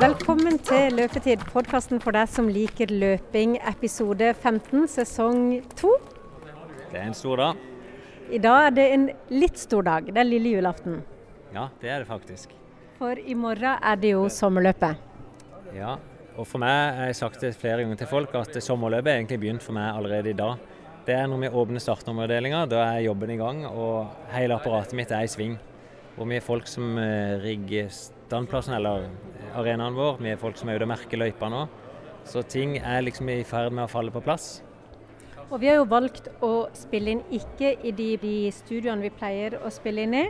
Velkommen til Løpetid, podkasten for deg som liker løping, episode 15, sesong 2. Det er en stor dag. I dag er det en litt stor dag. Det er lille julaften. Ja, det er det faktisk. For i morgen er det jo sommerløpet. Ja, og for meg har jeg sagt det flere ganger til folk at sommerløpet er egentlig begynt for meg allerede i dag. Det er når vi åpner startnummerdelinga, da er jobben i gang og hele apparatet mitt er i sving. Og vi er folk som eh, rigger standplassen eller arenaen vår, er folk som er ute og merker løypa nå. Så ting er liksom i ferd med å falle på plass. Og vi har jo valgt å spille inn ikke i de, de studioene vi pleier å spille inn i,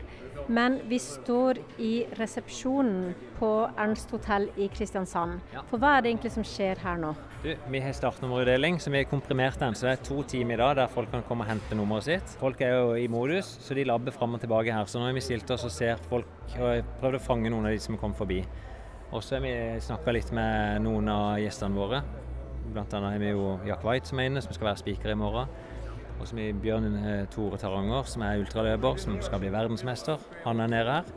men vi står i resepsjonen på Ernst hotell i Kristiansand. For hva er det egentlig som skjer her nå? Du, vi har startnummerutdeling, så vi har komprimert den. Så det er to timer i dag der folk kan komme og hente nummeret sitt. Folk er jo i modus, så de labber fram og tilbake her. Så nå har vi stilt oss og ser folk, og prøvd å fange noen av de som kom forbi. Og så har vi snakka litt med noen av gjestene våre. Blant annet har vi jo Jack White som er inne, som skal være spiker i morgen. Og så har vi Bjørn eh, Tore Taranger, som er ultraløper, som skal bli verdensmester. Han er nede her.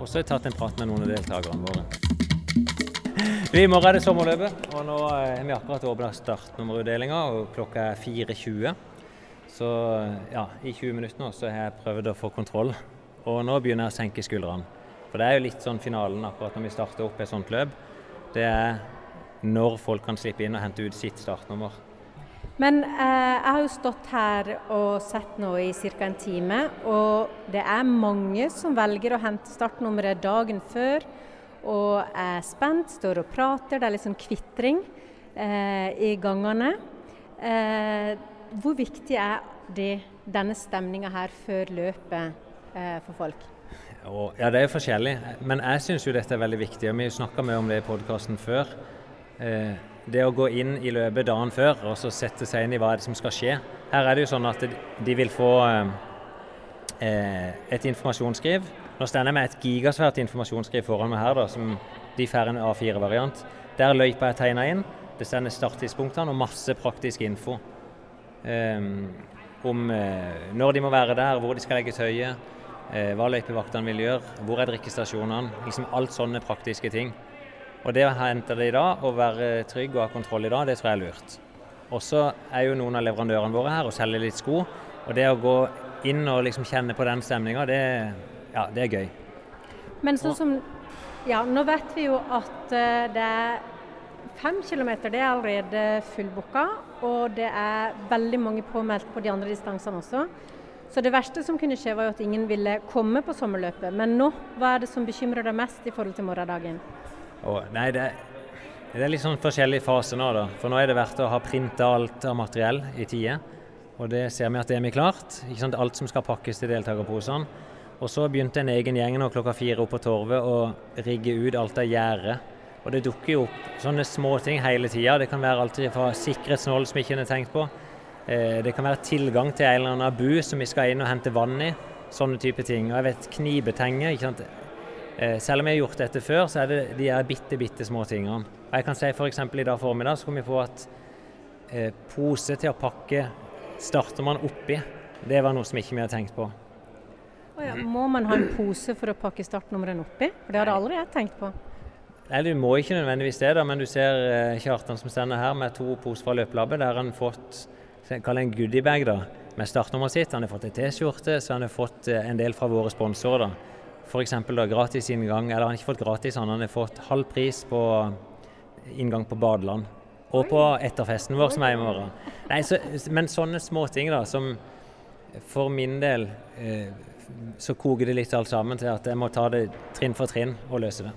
Og så har jeg tatt en prat med noen av deltakerne våre. I morgen er det sommerløpet, og nå eh, har vi akkurat åpna startnummerutdelinga, og klokka er 4.20. Så ja, i 20 minutter nå så har jeg prøvd å få kontroll, og nå begynner jeg å senke skuldrene. For det er jo litt sånn finalen akkurat når vi starter opp et sånt løp. Det er når folk kan slippe inn og hente ut sitt startnummer. Men eh, jeg har jo stått her og sett nå i ca. en time, og det er mange som velger å hente startnummeret dagen før og er spent, står og prater. Det er litt sånn kvitring eh, i gangene. Eh, hvor viktig er det, denne stemninga her før løpet eh, for folk? Og, ja, det er forskjellig, men jeg syns jo dette er veldig viktig. og Vi snakka mye om det i podkasten før. Eh, det å gå inn i løpet dagen før og så sette seg inn i hva er det som skal skje. Her er det jo sånn at de vil få eh, et informasjonsskriv. Nå står jeg med et gigasvært informasjonsskriv foran meg her, da, som de får en A4-variant. Der løypa er tegna inn. Det står starttidspunktene og masse praktisk info. Um, om uh, når de må være der, hvor de skal legge tøyet, uh, hva løypevaktene vil gjøre, hvor er drikkestasjonene. Liksom alt sånne praktiske ting. Og det å hente det i dag og være trygg og ha kontroll i dag, det tror jeg er lurt. Og så er jo noen av leverandørene våre her og selger litt sko. Og det å gå inn og liksom kjenne på den stemninga, det, ja, det er gøy. Men sånn som Ja, nå vet vi jo at eh, det er fem kilometer, det er allerede fullbooka. Og det er veldig mange påmeldt på de andre distansene også. Så det verste som kunne skje, var jo at ingen ville komme på sommerløpet. Men nå, hva er det som bekymrer deg mest i forhold til morgendagen? Oh, nei, det, det er litt sånn forskjellig fase nå, da. For nå er det verdt å ha printa alt av materiell i tide. Og det ser vi at det er vi klart. Ikke sant? Alt som skal pakkes til deltakerposene. Og så begynte en egen gjeng nå klokka fire opp på Torvet å rigge ut alt av gjerde. Og det dukker jo opp sånne småting hele tida. Det kan være alltid fra sikkerhetsnål som vi ikke har tenkt på. Eh, det kan være tilgang til en eller annen bu som vi skal inn og hente vann i. Sånne type ting. Og jeg vet knibetenge. ikke sant? Eh, selv om jeg har gjort dette før, så er det de her bitte, bitte små tingene. Og jeg kan si f.eks. i dag formiddag så kom vi på at eh, pose til å pakke starter man oppi. Det var noe som ikke vi hadde tenkt på. Å ja, må man ha en pose for å pakke startnummeret oppi? For det hadde aldri jeg tenkt på. Nei, Du må ikke nødvendigvis det, da, men du ser eh, Kjartan som stender her med to poser fra løpelabbet. Der har han fått kall en goodiebag da, med startnummeret sitt. Han har fått en T-skjorte, så han har fått eh, en del fra våre sponsorer. da. F.eks. gratis inngang, eller han har ikke fått gratis, han har fått halv pris på inngang på badeland. Og på etterfesten vår som er i morgen. Nei, så, men sånne småting da, som for min del eh, så koker det litt alt sammen til at jeg må ta det trinn for trinn og løse det.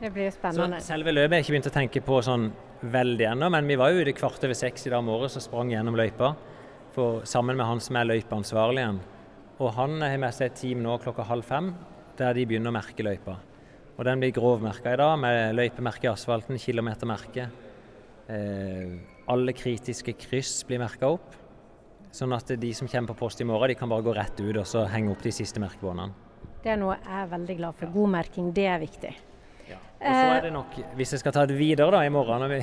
Det blir Så spennende. selve løpet har jeg ikke begynt å tenke på sånn veldig ennå, men vi var jo ute kvart over seks i dag morges og sprang gjennom løypa for, sammen med han som er løypeansvarlig igjen. Og han har med seg et team nå klokka halv fem, der de begynner å merke løypa. Og den blir grovmerka i dag, med løypemerke i asfalten, kilometermerke. Eh, alle kritiske kryss blir merka opp. Sånn at de som kommer på post i morgen, de kan bare gå rett ut og så henge opp de siste merkebåndene. Det er noe jeg er veldig glad for. God merking, det er viktig. Og så er det nok, Hvis jeg skal ta det videre da i morgen, når vi,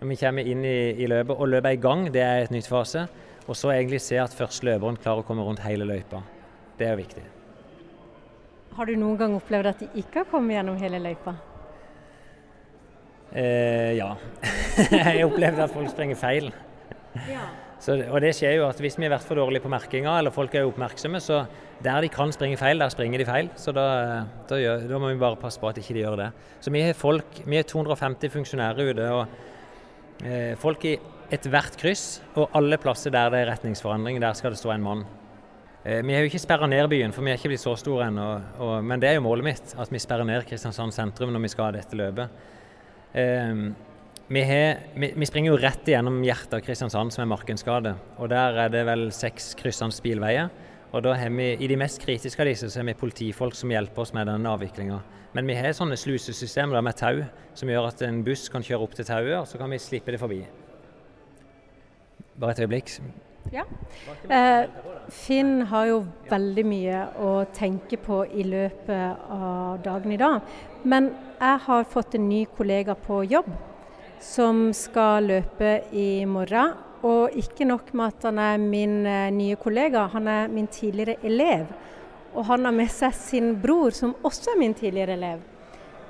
når vi kommer inn i, i løpet, og løpet er i gang, det er et nytt fase. Og så egentlig se at først løperen klarer å komme rundt hele løypa. Det er viktig. Har du noen gang opplevd at de ikke har kommet gjennom hele løypa? Eh, ja. jeg har opplevd at folk springer feil. Ja. Så, og det skjer jo at Hvis vi har vært for dårlige på merkinga, eller folk er oppmerksomme, så der de kan springe feil, der springer de feil. Så da, da, gjør, da må vi bare passe på at ikke de gjør det. Så vi har folk, vi har 250 funksjonærer ute. og eh, Folk i ethvert kryss, og alle plasser der det er retningsforandring, der skal det stå en mann. Eh, vi har jo ikke sperra ned byen, for vi er ikke blitt så store ennå. Men det er jo målet mitt, at vi sperrer ned Kristiansand sentrum når vi skal ha dette løpet. Eh, vi, har, vi, vi, springer jo rett igjennom hjertet av Kristiansand, som er Markenskade. Og Der er det vel seks kryssende bilveier. Og da har vi, I de mest kritiske av disse så har vi politifolk som hjelper oss med den avviklinga. Men vi har sånne slusesystemer med tau som gjør at en buss kan kjøre opp til tauet, og så kan vi slippe det forbi. Bare et øyeblikk. Ja. Eh, Finn har jo veldig mye å tenke på i løpet av dagen i dag. Men jeg har fått en ny kollega på jobb som skal løpe i morgen. Og ikke nok med at han er min eh, nye kollega, han er min tidligere elev. Og han har med seg sin bror, som også er min tidligere elev.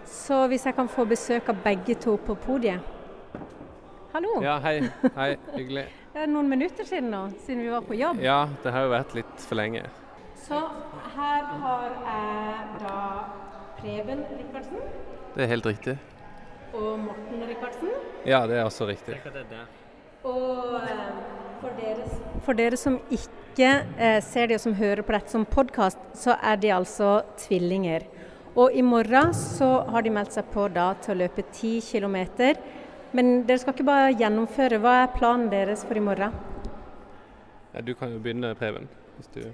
Så hvis jeg kan få besøk av begge to på podiet. Hallo. Ja, hei. Hei, hyggelig. Det er noen minutter siden nå, siden vi var på jobb. Ja, det har jo vært litt for lenge. Så her har jeg da Preben Rikardsen. Det er helt riktig. Og Morten Rikardsen. Ja, det er også riktig. Og eh, for dere, for dere som ikke eh, ser det og som hører på dette som podkast, så er de altså tvillinger. Og i morgen så har de meldt seg på da til å løpe 10 km men dere skal ikke bare gjennomføre. Hva er planen deres for i morgen? Ja, du kan jo begynne, Preben. Du...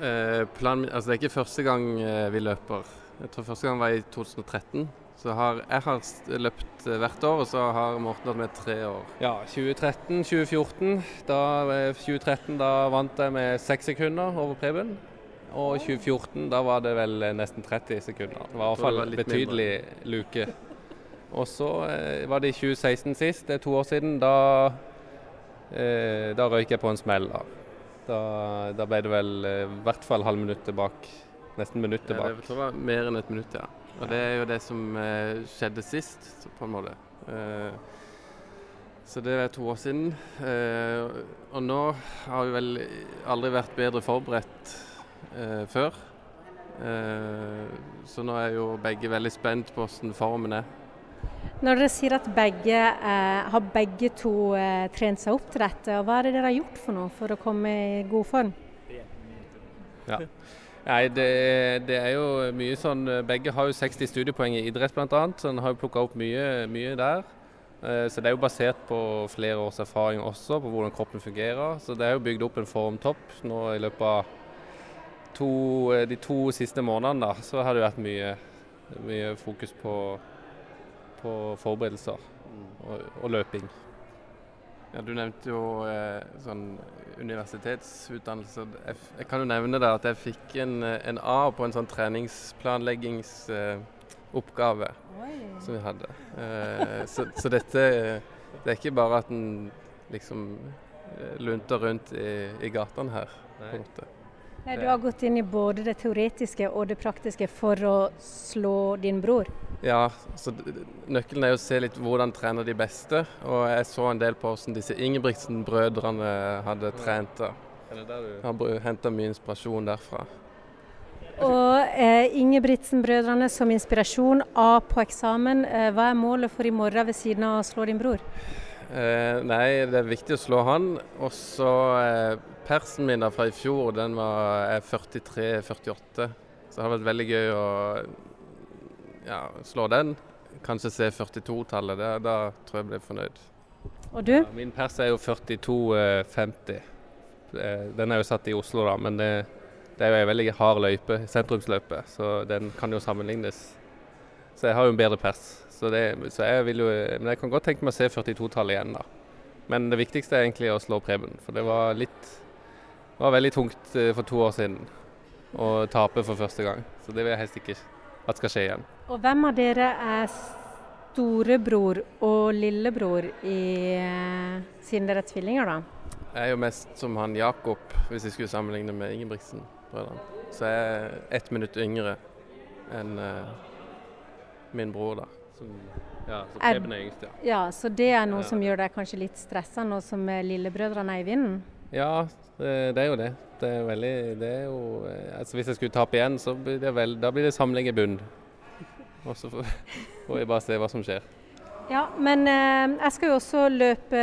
Eh, planen, altså det er ikke første gang eh, vi løper. Jeg tror første gang var i 2013. Så har, jeg har løpt eh, hvert år, og så har Morten hatt med tre år. Ja, 2013, 2014. Da, 2013 da vant jeg med seks sekunder over Preben. Og 2014 da var det vel nesten 30 sekunder. Det var i hvert fall betydelig luke. Og så eh, var det i 2016 sist, det er to år siden. Da, eh, da røyk jeg på en smell. Da, da, da ble det vel eh, i hvert fall halv minutt bak. Nesten minuttet bak. Ja, det var mer enn et minutt, ja. Og det er jo det som eh, skjedde sist, på en måte. Eh, så det er to år siden. Eh, og nå har vi vel aldri vært bedre forberedt før. så nå er jo begge veldig spent på hvordan formen er. Når dere sier at begge eh, har begge to eh, trent seg opp til dette, hva er det dere har gjort for noe for å komme i god form? Ja. Nei, det, det, er jo mye sånn Begge har jo 60 studiepoeng i idrett bl.a., så en har jo plukka opp mye, mye der. Eh, så det er jo basert på flere års erfaring også, på hvordan kroppen fungerer. Så det er jo bygd opp en formtopp nå i løpet av to, eh, de to siste månedene. da, Så har det vært mye, mye fokus på på forberedelser og, og løping. Ja, Du nevnte jo eh, sånn universitetsutdannelse. Jeg, jeg, kan jo nevne da at jeg fikk en, en A på en sånn treningsplanleggingsoppgave eh, som vi hadde. Eh, så, så, dette det er ikke bare at en liksom eh, lunter rundt i, i gatene her. på en måte. Du har gått inn i både det teoretiske og det praktiske for å slå din bror? Ja, så nøkkelen er å se litt hvordan trener de beste. Og jeg så en del på hvordan disse Ingebrigtsen-brødrene hadde trent. Jeg har henta mye inspirasjon derfra. Og eh, Ingebrigtsen-brødrene som inspirasjon, A på eksamen. Eh, hva er målet for i morgen ved siden av å slå din bror? Eh, nei, det er viktig å slå han. Og så eh, Persen min fra i fjor, den var 43-48. Så det har vært veldig gøy å ja, slå den. Kanskje se 42-tallet. Da tror jeg jeg blir fornøyd. Og du? Ja, min pers er jo 42-50. Eh, den er jo satt i Oslo, da, men det, det er jo en veldig hard løype, sentrumsløype, så den kan jo sammenlignes. Så jeg har jo en bedre pers. Så, det, så jeg vil jo Men jeg kan godt tenke meg å se 42-tallet igjen, da. Men det viktigste er egentlig å slå Preben. For det var litt Det var veldig tungt eh, for to år siden å tape for første gang. Så det vil jeg helst ikke at skal skje igjen. Og hvem av dere er storebror og lillebror i, eh, siden dere er tvillinger, da? Jeg er jo mest som han Jakob, hvis jeg skulle sammenligne med Ingebrigtsen-brødrene. Så jeg er ett minutt yngre enn uh, min bror, da. Som, Ja, så Preben er yngst, ja. Ja, Så det er noe Ja. som gjør deg kanskje litt stressa nå som eh, lillebrødrene er i vinden? Ja, det, det er jo det. Det er veldig Det er jo eh, Altså hvis jeg skulle tape igjen, så blir det vel Da blir det samling i bunn. Og så får, får vi bare se hva som skjer. Ja, men eh, jeg skal jo også løpe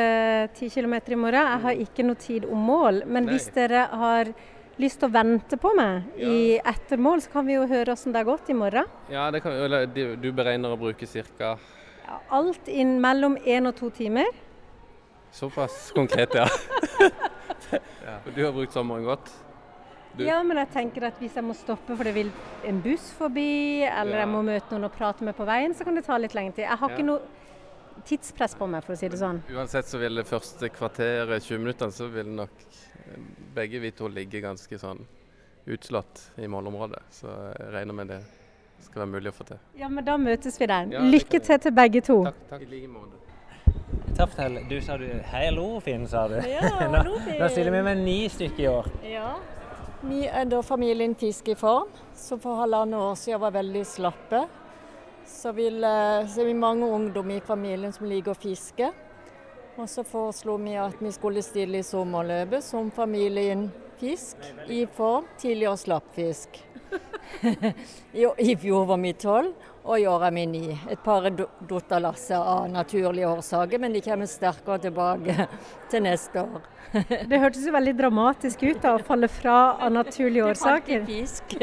10 km i morgen. Jeg har ikke noe tid om mål. Men Nei. hvis dere har lyst til å vente på meg i etter mål, så kan vi jo høre hvordan det har gått i morgen. Ja, det kan Eller du beregner å bruke ca. Ja, alt inn mellom én og to timer. Såpass konkret, ja. ja. Du har brukt sommeren godt? Du- Ja, men jeg tenker at hvis jeg må stoppe for det vil en buss forbi, eller Ja. jeg må møte noen og prate med på veien, så kan det ta litt lengre tid. Jeg har Ja. ikke noe tidspress på meg, for å si det sånn. Uansett så vil det første kvarteret, 20 minuttene, så vil det nok begge vi to ligger ganske sånn utslått i målområdet. Så jeg regner med det skal være mulig å få til. Ja, men da møtes vi der. Ja, Lykke til til begge to. Takk. takk. I like måte. Taftel, du sa du Hei, Lorfinn, sa du. Ja, nå, Lorfinn. nå stiller vi med ni stykker i år. Ja. Vi er da familien Fisk i form, som for halvannet år siden var veldig slappe. Så, vil, eh, så er vi mange ungdom i familien som liker å fiske. Og så foreslo vi at vi skulle stille i sommerløpet som familien Fisk i form, tidligere slappfisk. I, fjor var vi tolv, og i år er vi ni. Et par er datt av lasset av naturlige årsaker, men de kommer sterkere tilbake til neste år. Det hørtes jo veldig dramatisk ut da, å falle fra av naturlige årsaker. Fisk.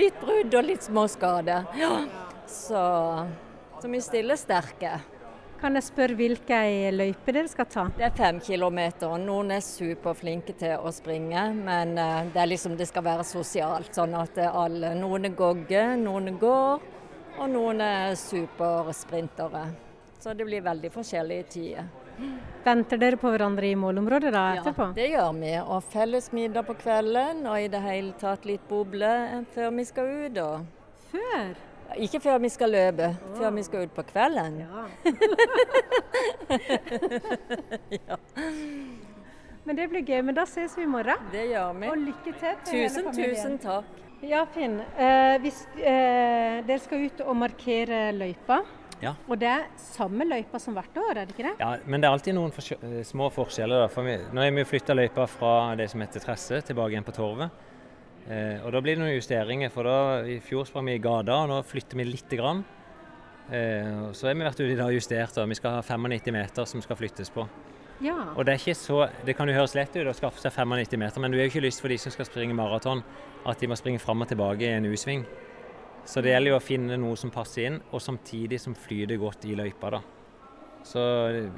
litt brudd og litt små skader. Så, så vi stiller sterke. Kan jeg spørre hvilke løyper dere skal ta? Det er fem kilometer. Noen er superflinke til å springe, men eh, det, liksom, det skal være sosialt. Sånn at eh, alle Noen er gogger, noen går, og noen er supersprintere. Så det blir veldig forskjellige tider. Venter dere på hverandre i målområdet da etterpå? Ja, det gjør vi. Og felles middag på kvelden, og i det hele tatt litt boble før vi skal ut. Og Før? Ikke før vi skal løpe, før vi skal ut på kvelden. Ja. Men det blir gøy. Men da ses vi i morgen. Det gjør vi. Og lykke til til hele Tusen, familien. tusen takk. Ja, Finn. Eh, hvis eh, dere skal ut og markere løypa, Ja. og det er samme løypa som hvert år, er det ikke det? Ja, men det er alltid noen forskjell- eh, små forskjeller. Da. For vi, nå har vi flytta løypa fra det som heter Tresse, tilbake igjen på Torvet. Eh, og Da blir det noen justeringer. for da I fjor sprang vi i gata, og nå flytter vi lite grann. Eh, og så har vi vært ute i dag og justert. og Vi skal ha 95 meter som skal flyttes på. Ja. Og Det er ikke så, det kan jo høres lett ut å skaffe seg 95 meter, men du har jo ikke lyst for de som skal springe maraton, at de må springe fram og tilbake i en U-sving. Så det gjelder jo å finne noe som passer inn, og samtidig som flyter godt i løypa. da. Så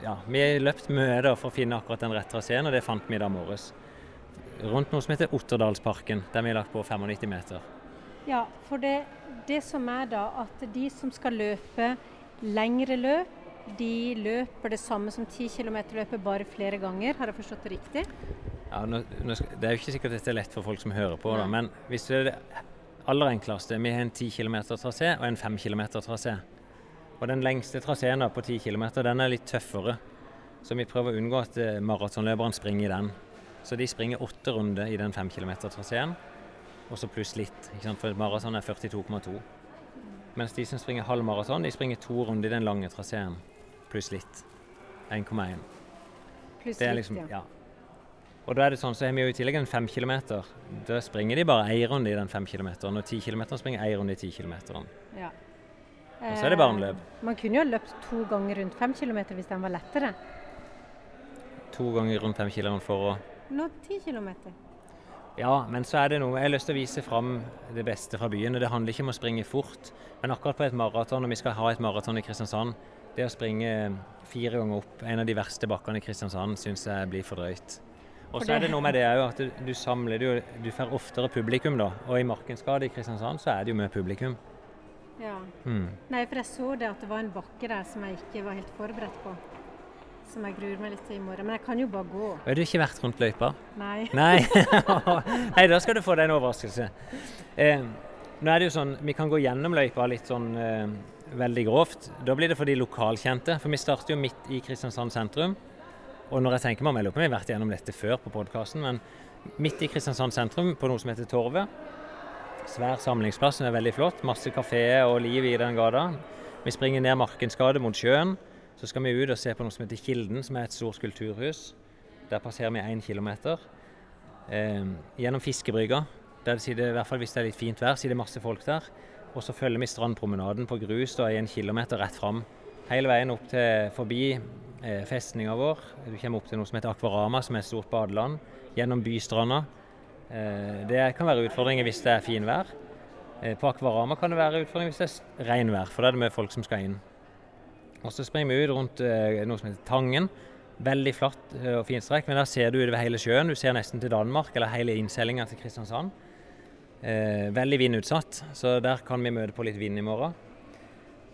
ja, vi har løpt mye da for å finne akkurat den rette traseen, og det fant vi i dag morges. Rundt noe som heter Otterdalsparken, der vi har lagt på 95 meter. Ja, for det, det som er da at de som skal løpe lengre løp, de løper det samme som 10 km-løpet, bare flere ganger. Har jeg forstått det riktig? Ja, nå, nå det er jo ikke sikkert dette er lett for folk som hører på, da, men hvis det er det aller enkleste Vi har en 10 km trasé og en 5 km trasé. Og den lengste traseen da, på 10 km den er litt tøffere. Så vi prøver å unngå at maratonløperen springer i den. Så de springer åtte runder i den 5 km traseen, og så pluss litt. For maraton er 42,2. Mens de som springer halv maraton, de springer to runder i den lange traseen, pluss litt. 1,1. Pluss litt, liksom, ja. Og da er det sånn, så har vi jo i tillegg en fem kilometer. Da springer de bare én runde i den fem km, og ti kilometer springer én runde i ti km. ja. Og så er det barneløp. løp. Man kunne jo løpt to ganger rundt 5 km hvis den var lettere. To ganger rundt fem kilometer for å Nå 10 km. Ja, men så er det noe Jeg har lyst til å vise fram det beste fra byen. og Det handler ikke om å springe fort, men akkurat på et maraton, og vi skal ha et maraton i Kristiansand, det å springe fire ganger opp en av de verste bakkene i Kristiansand syns jeg blir for drøyt. Og så er det- noe med det òg at du, du samler jo Du får oftere publikum, da. Og i Markensgade i Kristiansand så er det jo mye publikum. Ja. Mm. Nei, for jeg så det at det var en bakke der som jeg ikke var helt forberedt på. Som jeg gruer meg litt til i morgen. Men jeg kan jo bare gå. Har du ikke vært rundt løypa? Nei. Nei. Nei, da skal du få deg en overraskelse. Eh, nå er det jo sånn, Vi kan gå gjennom løypa litt sånn eh, veldig grovt. Da blir det for de lokalkjente. For vi starter jo midt i Kristiansand sentrum. Og når jeg tenker meg om, jeg lurer på om vi har vært gjennom dette før på podkasten, men midt i Kristiansand sentrum på noe som heter Torvet. Svær samlingsplass, den er veldig flott. Masse kafeer og liv i den gata. Vi springer ned Markensgade mot sjøen. Så skal vi ut og se på noe som heter Kilden, som er et stort kulturhus. Der passerer vi én kilometer. Eh, gjennom fiskebrygga. Der det sitter, i hvert fall hvis det er litt fint vær, sitter masse folk der. Og så følger vi strandpromenaden på grus da, i en kilometer rett fram. Hele veien opp til forbi eh, festninga vår. Du kommer opp til noe som heter Akvarama, som er et stort badeland. Gjennom bystranda. Eh, det kan være utfordringer hvis det er finvær. Eh, på Akvarama kan det være utfordringer hvis det er regnvær, for da er det mye folk som skal inn. Og så springer vi ut rundt eh, noe som heter Tangen. Veldig flatt eh, og fint strekk, men der ser du utover hele sjøen. Du ser nesten til Danmark, eller hele innseilinga til Kristiansand. Eh, veldig vindutsatt, så der kan vi møte på litt vind i morgen.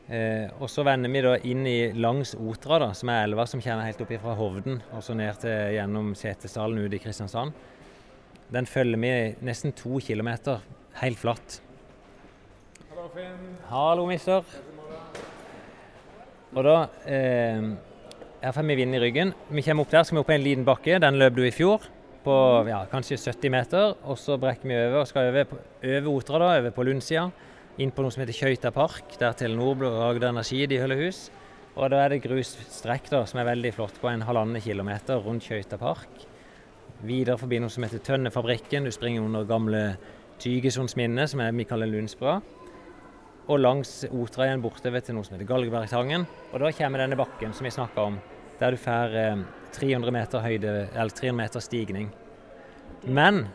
Eh, og så vender vi da inn i langs Otra, da, som er elva som kommer helt opp fra Hovden og så ned til gjennom Setesdalen ut i Kristiansand. Den følger vi nesten to kilometer helt flatt. Hallo, Finn. Hallo, mister. Og da eh, Her får vi vind i ryggen. Vi kommer opp der, skal vi opp på en liten bakke. Den løp du i fjor, på ja, kanskje 70 meter. Og så brekker vi over og skal over, over Otra, da, over på Lundsida. Inn på noe som heter Kjøyta park, der Telenor og Agder Energi de holder hus. Og da er det grusstrekk da, som er veldig flott, på en halvannen kilometer rundt Kjøyta park. Videre forbi noe som heter Tønnefabrikken. Du springer under gamle Tygesunds minne, som er Mikael Lundsbra og langs Otra igjen bortover til noe som heter Galgebergtangen. Og da kommer denne bakken som vi snakka om, der du får eh, 300 meter høyde, eller 300 meter stigning. Men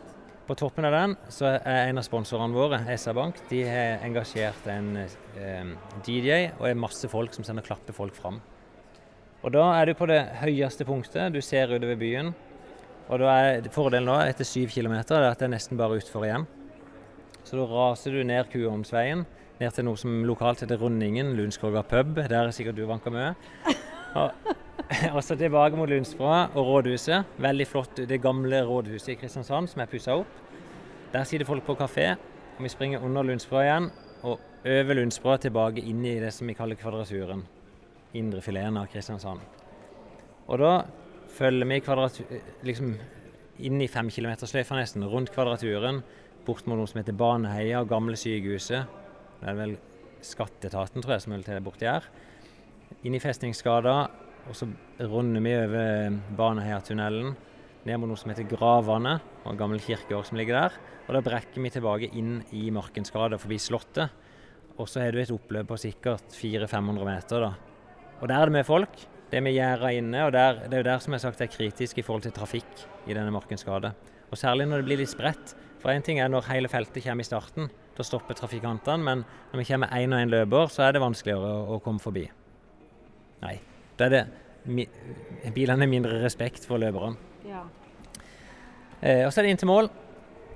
på toppen av den så er en av sponsorene våre, SR-Bank, de har engasjert en eh, DJ og er masse folk som sender klapper folk fram. Og da er du på det høyeste punktet, du ser utover byen. Og da er fordelen nå, etter syv kilometer, er at det er nesten bare utfor igjen. Så da raser du ned Kuholmsveien ned til noe som lokalt heter Rundingen, Lundskorga pub. Der er sikkert du vanka mye. Og, så tilbake mot Lundsbra og rådhuset. Veldig flott, det gamle rådhuset i Kristiansand som er pussa opp. Der sitter folk på kafé. og Vi springer under Lundsbra igjen og over Lundsbra tilbake inn i det som vi kaller Kvadraturen. Indre fileten av Kristiansand. Og da følger vi kvadratu liksom inn i femkilometersløyfa nesten, rundt Kvadraturen, bort mot noe som heter Baneheia og gamle sykehuset. Det er vel Skatteetaten, tror jeg, som holder til borti her. Inn i Festningsgata, og så runder vi over Baneheia-tunnelen. Ned mot noe som heter Gravane, og en gammel kirkegård som ligger der. Og da brekker vi tilbake inn i Markensgata forbi Slottet. Og så har du et oppløp på sikkert 400-500 meter, da. Og der er det mye folk. Det er med gjerda inne, og der, det er jo der som jeg har sagt er kritisk i forhold til trafikk i denne Markensgata. Og særlig når det blir litt spredt. For én ting er når hele feltet kommer i starten. Da stopper trafikantene. Men når vi kommer én og én løper, så er det vanskeligere å, å komme forbi. Nei. Da er det mi, bilene mindre respekt for løperne. Ja. Eh, og så er det inn til mål.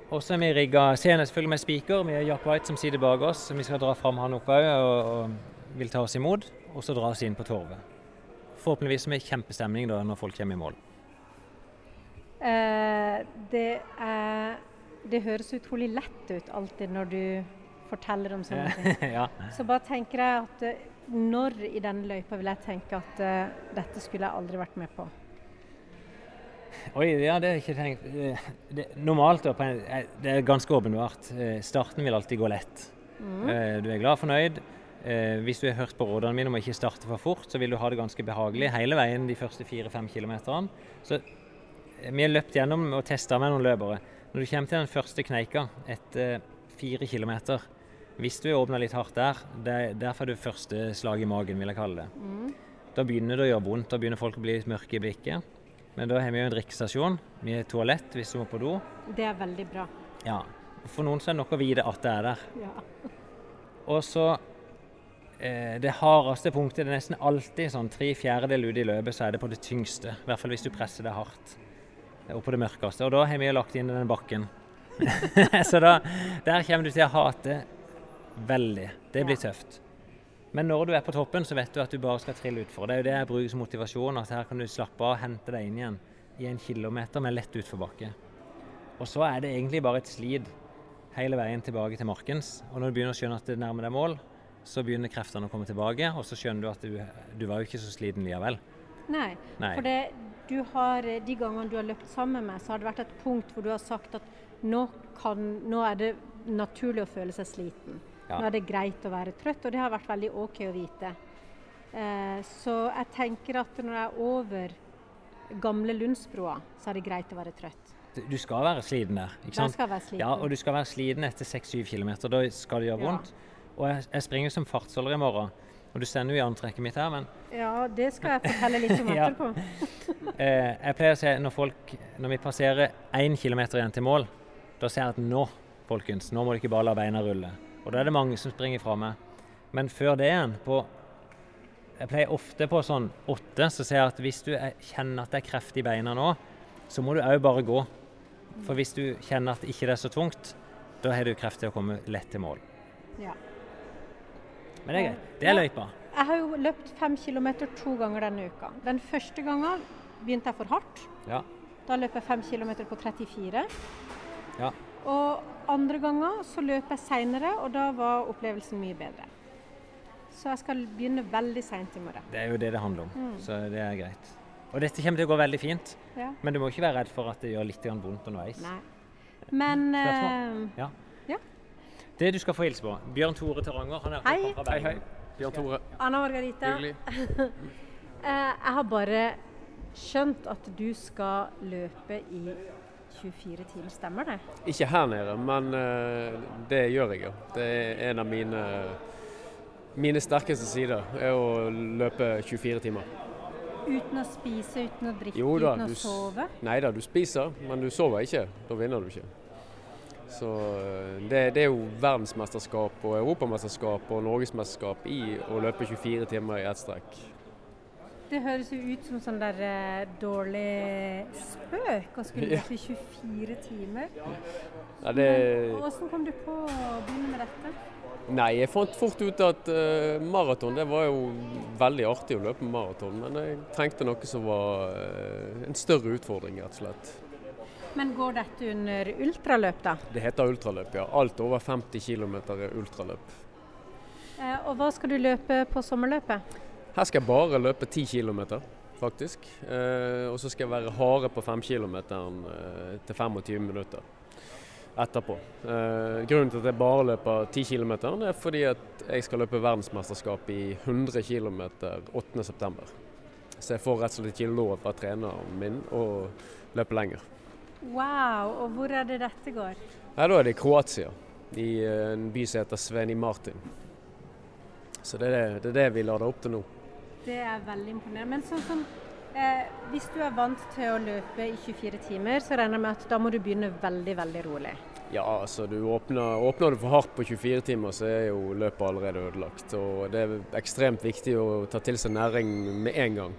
Og så er vi rigga scenen selvfølgelig med spiker. Vi har Jack White som sitter bak oss. Vi skal dra fram han oppe òg og, og vil ta oss imot. Og så dra oss inn på torvet. Forhåpentligvis med kjempestemning da når folk kommer i mål. Eh, det er Det høres utrolig lett ut alltid når du forteller om sånne ting. ja. Så bare tenker jeg at eh, når i denne løypa vil jeg tenke at uh, dette skulle jeg aldri vært med på. Oi, ja, det har jeg ikke tenkt. Eh, Det, normalt det er ganske åpenbart. Starten vil alltid gå lett. Mm. Du er glad og fornøyd. Hvis du har hørt på rådene mine om å ikke starte for fort, så vil du ha det ganske behagelig hele veien de første fire-fem kilometerne. Så vi har løpt gjennom og testa med noen løpere. Når du kommer til den første kneika etter fire kilometer, hvis du åpner litt hardt der, det, der får du første slag i magen, vil jeg kalle det. Da begynner det å gjøre vondt. Da begynner folk å bli litt mørke i blikket. Men da har vi jo en drikkestasjon. Vi har toalett hvis du må på do. Det er veldig bra. Ja. For noen så er det nok å vite at det er der. Ja. Og så eh, Det hardeste punktet det er nesten alltid sånn tre fjerdedeler ute i løpet, så er det på det tyngste. I hvert fall hvis du presser det hardt. Og på det mørkeste. Og da har vi lagt inn den bakken. så da, der kommer du til å hate veldig. Det blir tøft. Men når du er på toppen, så vet du at du bare skal trille utfor. Det er jo det jeg bruker som motivasjon, at her kan du slappe av og hente deg inn igjen i en kilometer med lett utforbakke. Og så er det egentlig bare et slid hele veien tilbake til markens. Og når du begynner å skjønne at det nærmer deg mål, så begynner kreftene å komme tilbake, og så skjønner du at du, du var jo ikke så sliten likevel. Nei, Nei. for det, du har, de gangene du har løpt sammen med meg, så har det vært et punkt hvor du har sagt at nå, kan, nå er det naturlig å føle seg sliten. Ja. Nå er det greit å være trøtt, og det har vært veldig OK å vite. Eh, så jeg tenker at når jeg er over gamle Lundsbroa, så er det greit å være trøtt. Du- skal være sliten der, ikke Jeg sant? skal være sliten. Ja, og du skal være sliten etter 6-7 km. Da skal det gjøre Ja. vondt. Og jeg, jeg springer som fartsholder i morgen. Og du stender jo i antrekket mitt her, men Ja, det skal jeg fortelle litt om etterpå. eh, jeg pleier å se når folk Når vi passerer 1 km igjen til mål, da ser jeg at nå, folkens, nå må du ikke bare la beina rulle. Og da er det mange som springer fra meg. Men før det igjen, på Jeg pleier ofte på sånn åtte, så ser jeg at hvis du er, kjenner at det er kreft i beina nå, så må du òg bare gå. For hvis du kjenner at ikke det er så tungt, da har du kreft til å komme lett til mål. Ja. Men det er greit. Det er løypa. Jeg har jo løpt fem kilometer to ganger denne uka. Den første gangen begynte jeg for hardt. Ja. Da løp jeg fem kilometer på 34. Ja. Og andre ganger så løp jeg seinere, og da var opplevelsen mye bedre. Så jeg skal begynne veldig seint i morgen. Det er jo det det handler om, Mm. så det er greit. Og dette kommer til å gå veldig fint, Ja. men du må ikke være redd for at det gjør litt vondt underveis. Nei. Men eh, Det du skal få hilse på, Bjørn Tore Teranger. Han er Hei. fra Hei, hei. Bjørn Tore. Anna Margarita, Hyggelig. eh, jeg har bare skjønt at du skal løpe i 24 timer, stemmer det? Ikke her nede, men eh, det gjør jeg, jo. Det er en av mine, mine sterkeste sider, er å løpe 24 timer. Uten å spise, uten å drikke, Jo da, uten å du sove? Nei da, du spiser, men du sover ikke. Da vinner du ikke. Så eh, det, det er jo verdensmesterskap og europamesterskap og norgesmesterskap i å løpe 24 timer i ett strekk. Det høres jo ut som sånn der eh, dårlig spøk å skulle løpe i 24 timer. Ja, det, Men Hvordan kom du på å begynne med dette? nei, jeg fant fort ut at uh, maraton det var jo veldig artig å løpe maraton, men jeg trengte noe som var uh, en større utfordring, rett og slett. Men går dette under ultraløp, da? Det heter ultraløp, ja. Alt over 50 km er ultraløp. Eh, og hva skal du løpe på sommerløpet? Her skal jeg bare løpe 10 km, faktisk. Eh, og så skal jeg være harde på 5 km eh, til 25 minutter etterpå. Eh, grunnen til at jeg bare løper 10 km, er fordi at jeg skal løpe verdensmesterskap i 100 km 8.9. Så jeg får rett og slett ikke lov av treneren min å løpe lenger. Wow, og hvor er det dette går? Nei, da er det Kroatia, i eh, en by som heter Sveni Martin. Så det er det, det er det vi lader opp til nå. Det er veldig imponerende. Men sånn som eh, Hvis du er vant til å løpe i 24 timer, så regner jeg med at da må du begynne veldig, veldig rolig. Ja, altså du åpner, åpner du for hardt på 24 timer, så er jo løpet allerede ødelagt. Og det er ekstremt viktig å ta til seg næring med en gang.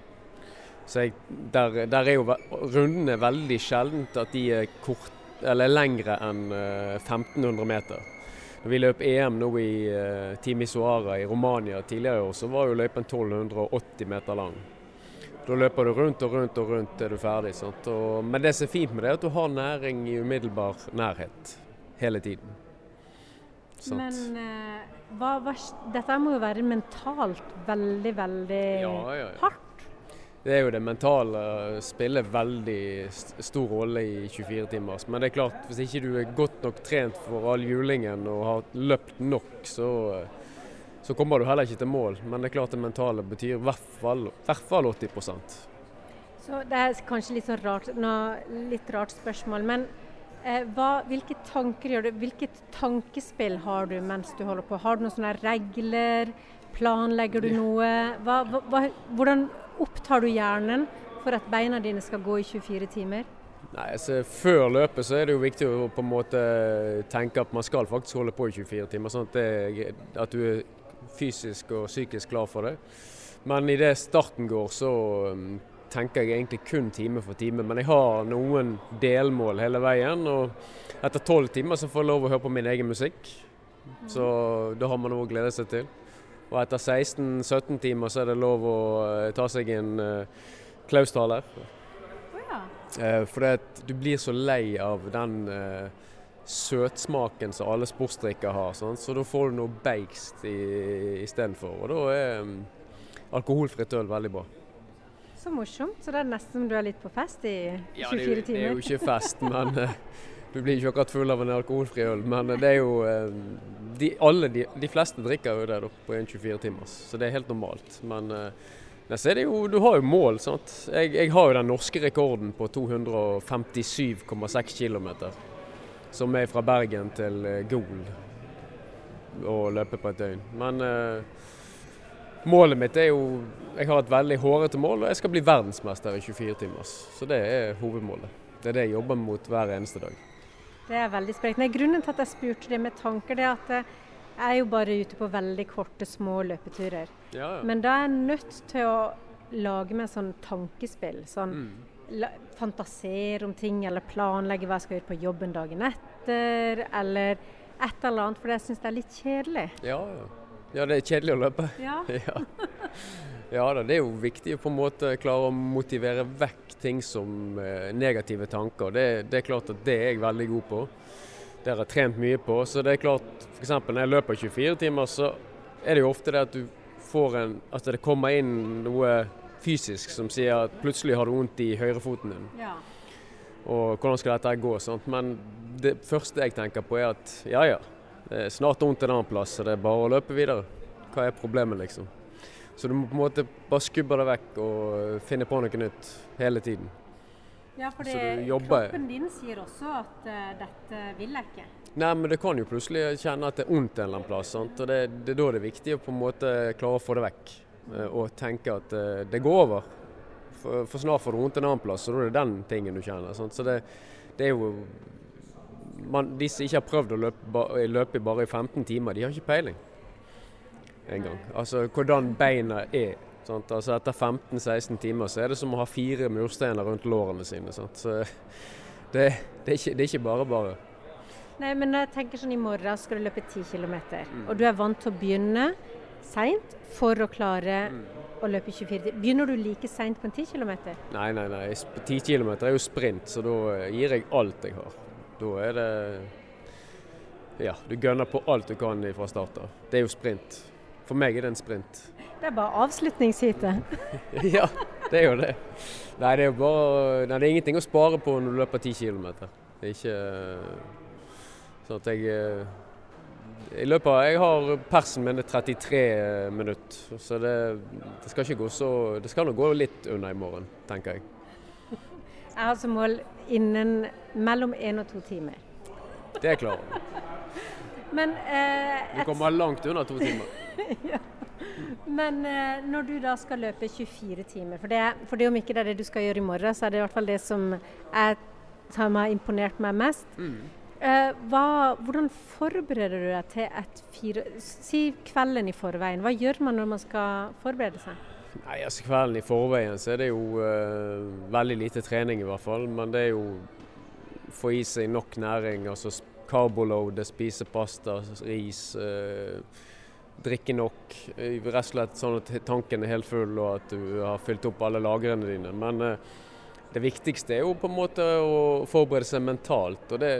Så jeg, der, der er jo rundene veldig sjeldent at de er kort, eller lengre enn eh, 1500 meter. Når vi løp EM nå i uh, Timisoara i Romania tidligere i år, så var jo løypen 1280 meter lang. Da løper du rundt og rundt og rundt til du er ferdig. Og, men det som er fint med det, er at du har næring i umiddelbar nærhet hele tiden. Sant? Men uh, hva, hva, dette må jo være mentalt veldig, veldig ja, ja, ja. hardt. Det er jo det mentale spiller veldig stor rolle i 24 timers. Men det er klart, hvis ikke du er godt nok trent for all julingen og har løpt nok, så, så kommer du heller ikke til mål. Men det er klart det mentale betyr i hvert fall, hvert fall 80% Så Det er kanskje litt sånn rart, nå, litt rart spørsmål, men eh, hva, hvilke tanker gjør du? Hvilket tankespill har du mens du holder på? Har du noen sånne regler? Planlegger du noe? Hva, hva, hvordan opptar du hjernen for at beina dine skal gå i 24 timer? Nei, altså Før løpet så er det jo viktig å på en måte tenke at man skal faktisk holde på i 24 timer, sånn at, det, at du er fysisk og psykisk klar for det. Men idet starten går, så um, tenker jeg egentlig kun time for time. Men jeg har noen delmål hele veien, og etter tolv timer så får jeg lov å høre på min egen musikk. Så da har man noe å glede seg til. Og etter 16-17 timer så er det lov å eh, ta seg en uh, Klaus-taler. Å ja. uh, for det at du blir så lei av den uh, søtsmaken som alle sportsdrikker har. sånn. Så da får du noe beigst istedenfor. Og da er um, alkoholfritt øl veldig bra. Så morsomt. Så det er nesten som du er litt på fest i 24 det, er jo, det er jo ikke fest, men, eh, Du blir ikke akkurat full av en alkoholfri øl, men det er jo eh, de, alle, de, de, fleste drikker jo det på en 24 timers, så det er helt normalt. Men det jo, du har jo mål. sant? Jeg, jeg har jo den norske rekorden på 257,6 km. Som er fra Bergen til Gol å løpe på et døgn. Men eh, målet mitt er jo Jeg har et veldig hårete mål, og jeg skal bli verdensmester i 24 timers. Så det er hovedmålet. Det er det jeg jobber mot hver eneste dag. Det er veldig sprekt. Grunnen til at jeg spurte det med tanker, det er at jeg er jo bare ute på veldig korte, små løpeturer. Ja, ja. Men da er jeg nødt til å lage meg sånn tankespill. Sånn Mm. la, fantasere om ting, eller planlegge hva jeg skal gjøre på jobben dagen etter, eller et eller annet, for jeg syns det er litt kjedelig. Ja, ja. ja, det er kjedelig å løpe. Ja. Ja. Ja da, det er jo viktig å på en måte klare å motivere vekk ting som eh, negative tanker. Det, det er klart at det er jeg veldig god på. Det har jeg trent mye på. Så det er klart, f.eks. når jeg løper 24 timer, så er det jo ofte det at du får en At det kommer inn noe fysisk som sier at plutselig har du vondt i høyrefoten din. Ja. Og hvordan skal dette gå? Sant? Men det første jeg tenker på er at ja ja, det er snart vondt en annen plass, så det er bare å løpe videre. Hva er problemet, liksom? Så du må på en måte bare skubbe det vekk og finne på noe nytt hele tiden. Ja, for det, kroppen din sier også at uh, dette vil jeg ikke. Nei, men det kan jo plutselig kjenne at det er vondt en eller annen plass. Sant? Og det, det er da det er viktig å på en måte klare å få det vekk. eh, Og tenke at uh, det går over. For, for snart får du vondt en annen plass, og da er det den tingen du kjenner. Sant? Så det, det er jo man, De som ikke har prøvd å løpe, løpe bare i 15 timer, de har ikke peiling engang. Altså hvordan beina er. Sant? Altså Etter 15-16 timer så er det som å ha fire mursteiner rundt lårene sine. Sant? Så det, det, er ikke, det er ikke bare bare. Nei, men jeg tenker sånn i morgen skal du løpe 10 km, Mm. og du er vant til å begynne seint for å klare Mm. å løpe 24 timer. Begynner du like seint på en 10 km? Nei, nei, nei. 10 km er jo sprint, så da eh, gir jeg alt jeg har. Da er det Ja, du gønner på alt du kan fra start av. Det er jo sprint. For meg er det en sprint. Det er bare avslutningsheatet. ja, det er jo det. Nei, det er jo bare Nei, det er ingenting å spare på når du løper 10 km. Det er ikke sånn at jeg eh, jeg løper, jeg har persen min er 33 minutter, så det, det skal ikke gå så Det skal nå gå litt unna i morgen, tenker jeg. Jeg har som mål innen mellom én og to timer. Det er klart. Men, eh, Du kommer langt under to timer. men eh, når du da skal løpe 24 timer, for det, for det om ikke det er det du skal gjøre i morgen, så er det i hvert fall det som jeg, tar meg imponert meg mest. Eh, hva, hvordan forbereder du deg til et fire Si kvelden i forveien. Hva gjør man når man skal forberede seg? Nei, altså Kvelden i forveien så er det jo eh, veldig lite trening i hvert fall. Men det er jo få i seg nok næring. altså Carboload, spise pasta, ris. eh, drikke nok. eh, Rett og slett sånn at tanken er helt full og at du har fylt opp alle lagrene dine. Men eh, det viktigste er jo på en måte å forberede seg mentalt. Og det,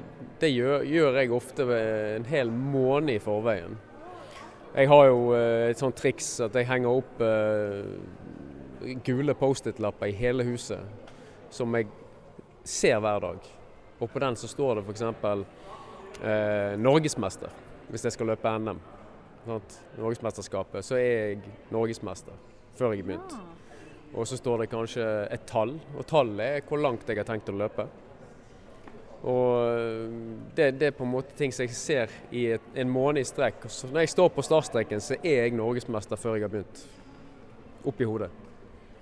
det gjør, gjør jeg ofte en hel måned i forveien. Jeg har jo eh, et sånt triks at jeg henger opp gule Post-It-lapper i hele huset som jeg ser hver dag. Og på den så står det f.eks. Eh, norgesmester, hvis jeg skal løpe NM. Sant? Norgesmesterskapet, så er jeg norgesmester før jeg har begynt. Og så står det kanskje et tall, og tallet er hvor langt jeg har tenkt å løpe. Og øh, det, det er på en måte ting som jeg ser i et, en måned i strekk. Så når jeg står på startstreken, så er jeg norgesmester før jeg har begynt. Oppi hodet.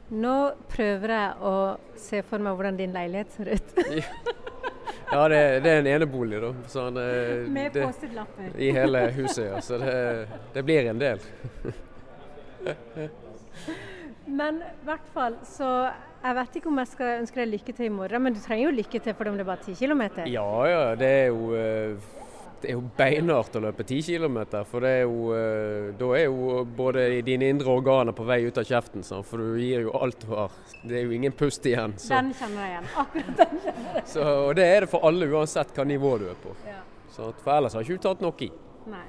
Nå prøver jeg å se for meg hvordan din leilighet ser ut. Ja, det, det er en enebolig, da. Så han, øh, Med Post-It-lapper. I hele huset, ja. Så det, det blir en del. Men i hvert fall så Jeg vet ikke om jeg skal ønske deg lykke til i morgen, men du trenger jo lykke til for det er bare 10 km. Ja, ja. Det er jo øh, det er jo beinhardt å løpe 10 km, for det er jo, øh, da er jo både dine indre organer på vei ut av kjeften, sant? for du gir jo alt du har. Det er jo ingen pust igjen. Så, Den kjenner jeg igjen. Akkurat den. kjenner så, og det er det for alle, uansett hva nivå du er på. Ja. Så, for ellers har ikke du tatt nok i. Nei.